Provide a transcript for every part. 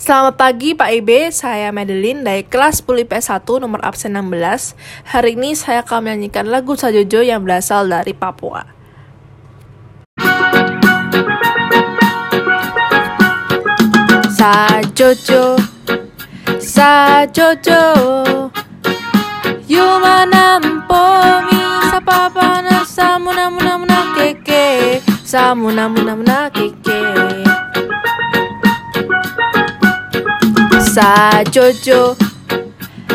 Selamat pagi Pak Ibe, saya Madeline dari kelas 10 IPS 1 nomor absen 16. Hari ini saya akan menyanyikan lagu Sajojo yang berasal dari Papua. Sajojo, Sajojo, Yuma nampomi, sapapana samuna muna muna keke, samuna muna muna keke. Sa Jojo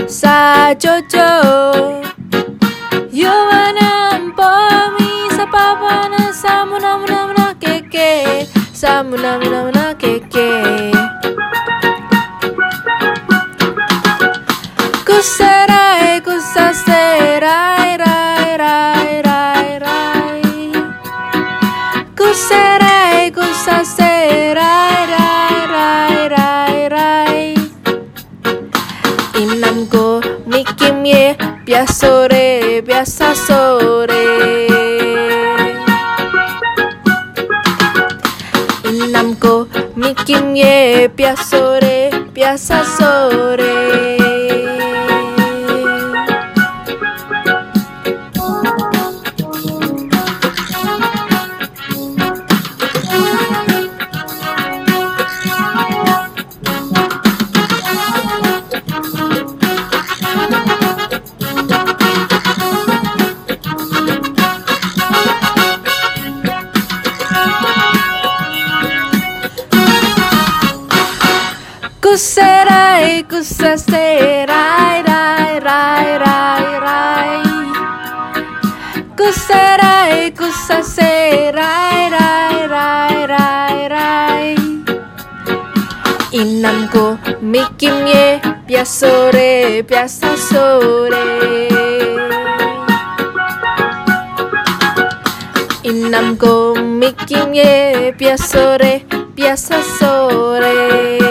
Sa Jojo Yo manampomi sa papa na sa muna muna muna Sa muna muna muna Piassore, piassassore. Namco, mi kim ye, piassore, piassassore. kuserai e kusase rai rai rai rai rai. Kuserai e kusase rai rai rai rai rai. Inamko mikimye piasore piasasore. Inamko mikimye piasore piasasore.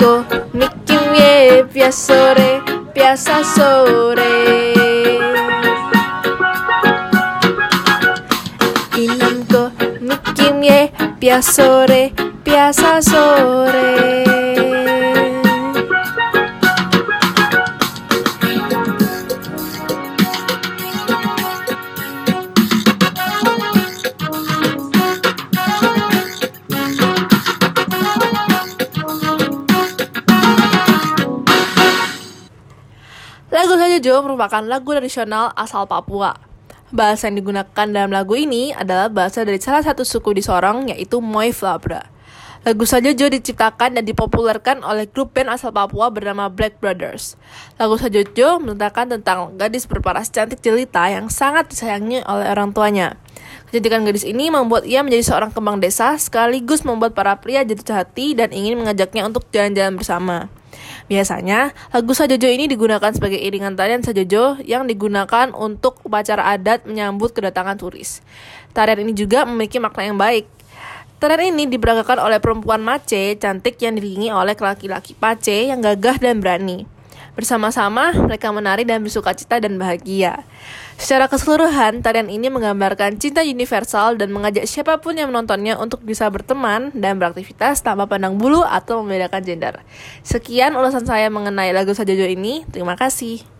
Ecco, Nico, Nikiwie, Piasore, Piasasore. Inamko, Nikimie, Piasore, Piasasore. Sajojo merupakan lagu tradisional asal Papua. Bahasa yang digunakan dalam lagu ini adalah bahasa dari salah satu suku di Sorong yaitu Moy Flabra. Lagu Sajojo diciptakan dan dipopulerkan oleh grup band asal Papua bernama Black Brothers. Lagu Sajojo menceritakan tentang gadis berparas cantik jelita yang sangat disayangi oleh orang tuanya. Kecantikan gadis ini membuat ia menjadi seorang kembang desa sekaligus membuat para pria jatuh hati dan ingin mengajaknya untuk jalan-jalan bersama. Biasanya, lagu Sajojo ini digunakan sebagai iringan tarian Sajojo yang digunakan untuk upacara adat menyambut kedatangan turis. Tarian ini juga memiliki makna yang baik. Tarian ini diperagakan oleh perempuan mace cantik yang diringi oleh laki-laki pace yang gagah dan berani. Bersama-sama, mereka menari dan bersuka cita dan bahagia. Secara keseluruhan, tarian ini menggambarkan cinta universal dan mengajak siapa pun yang menontonnya untuk bisa berteman dan beraktivitas tanpa pandang bulu atau membedakan gender. Sekian ulasan saya mengenai lagu Sajojo ini. Terima kasih.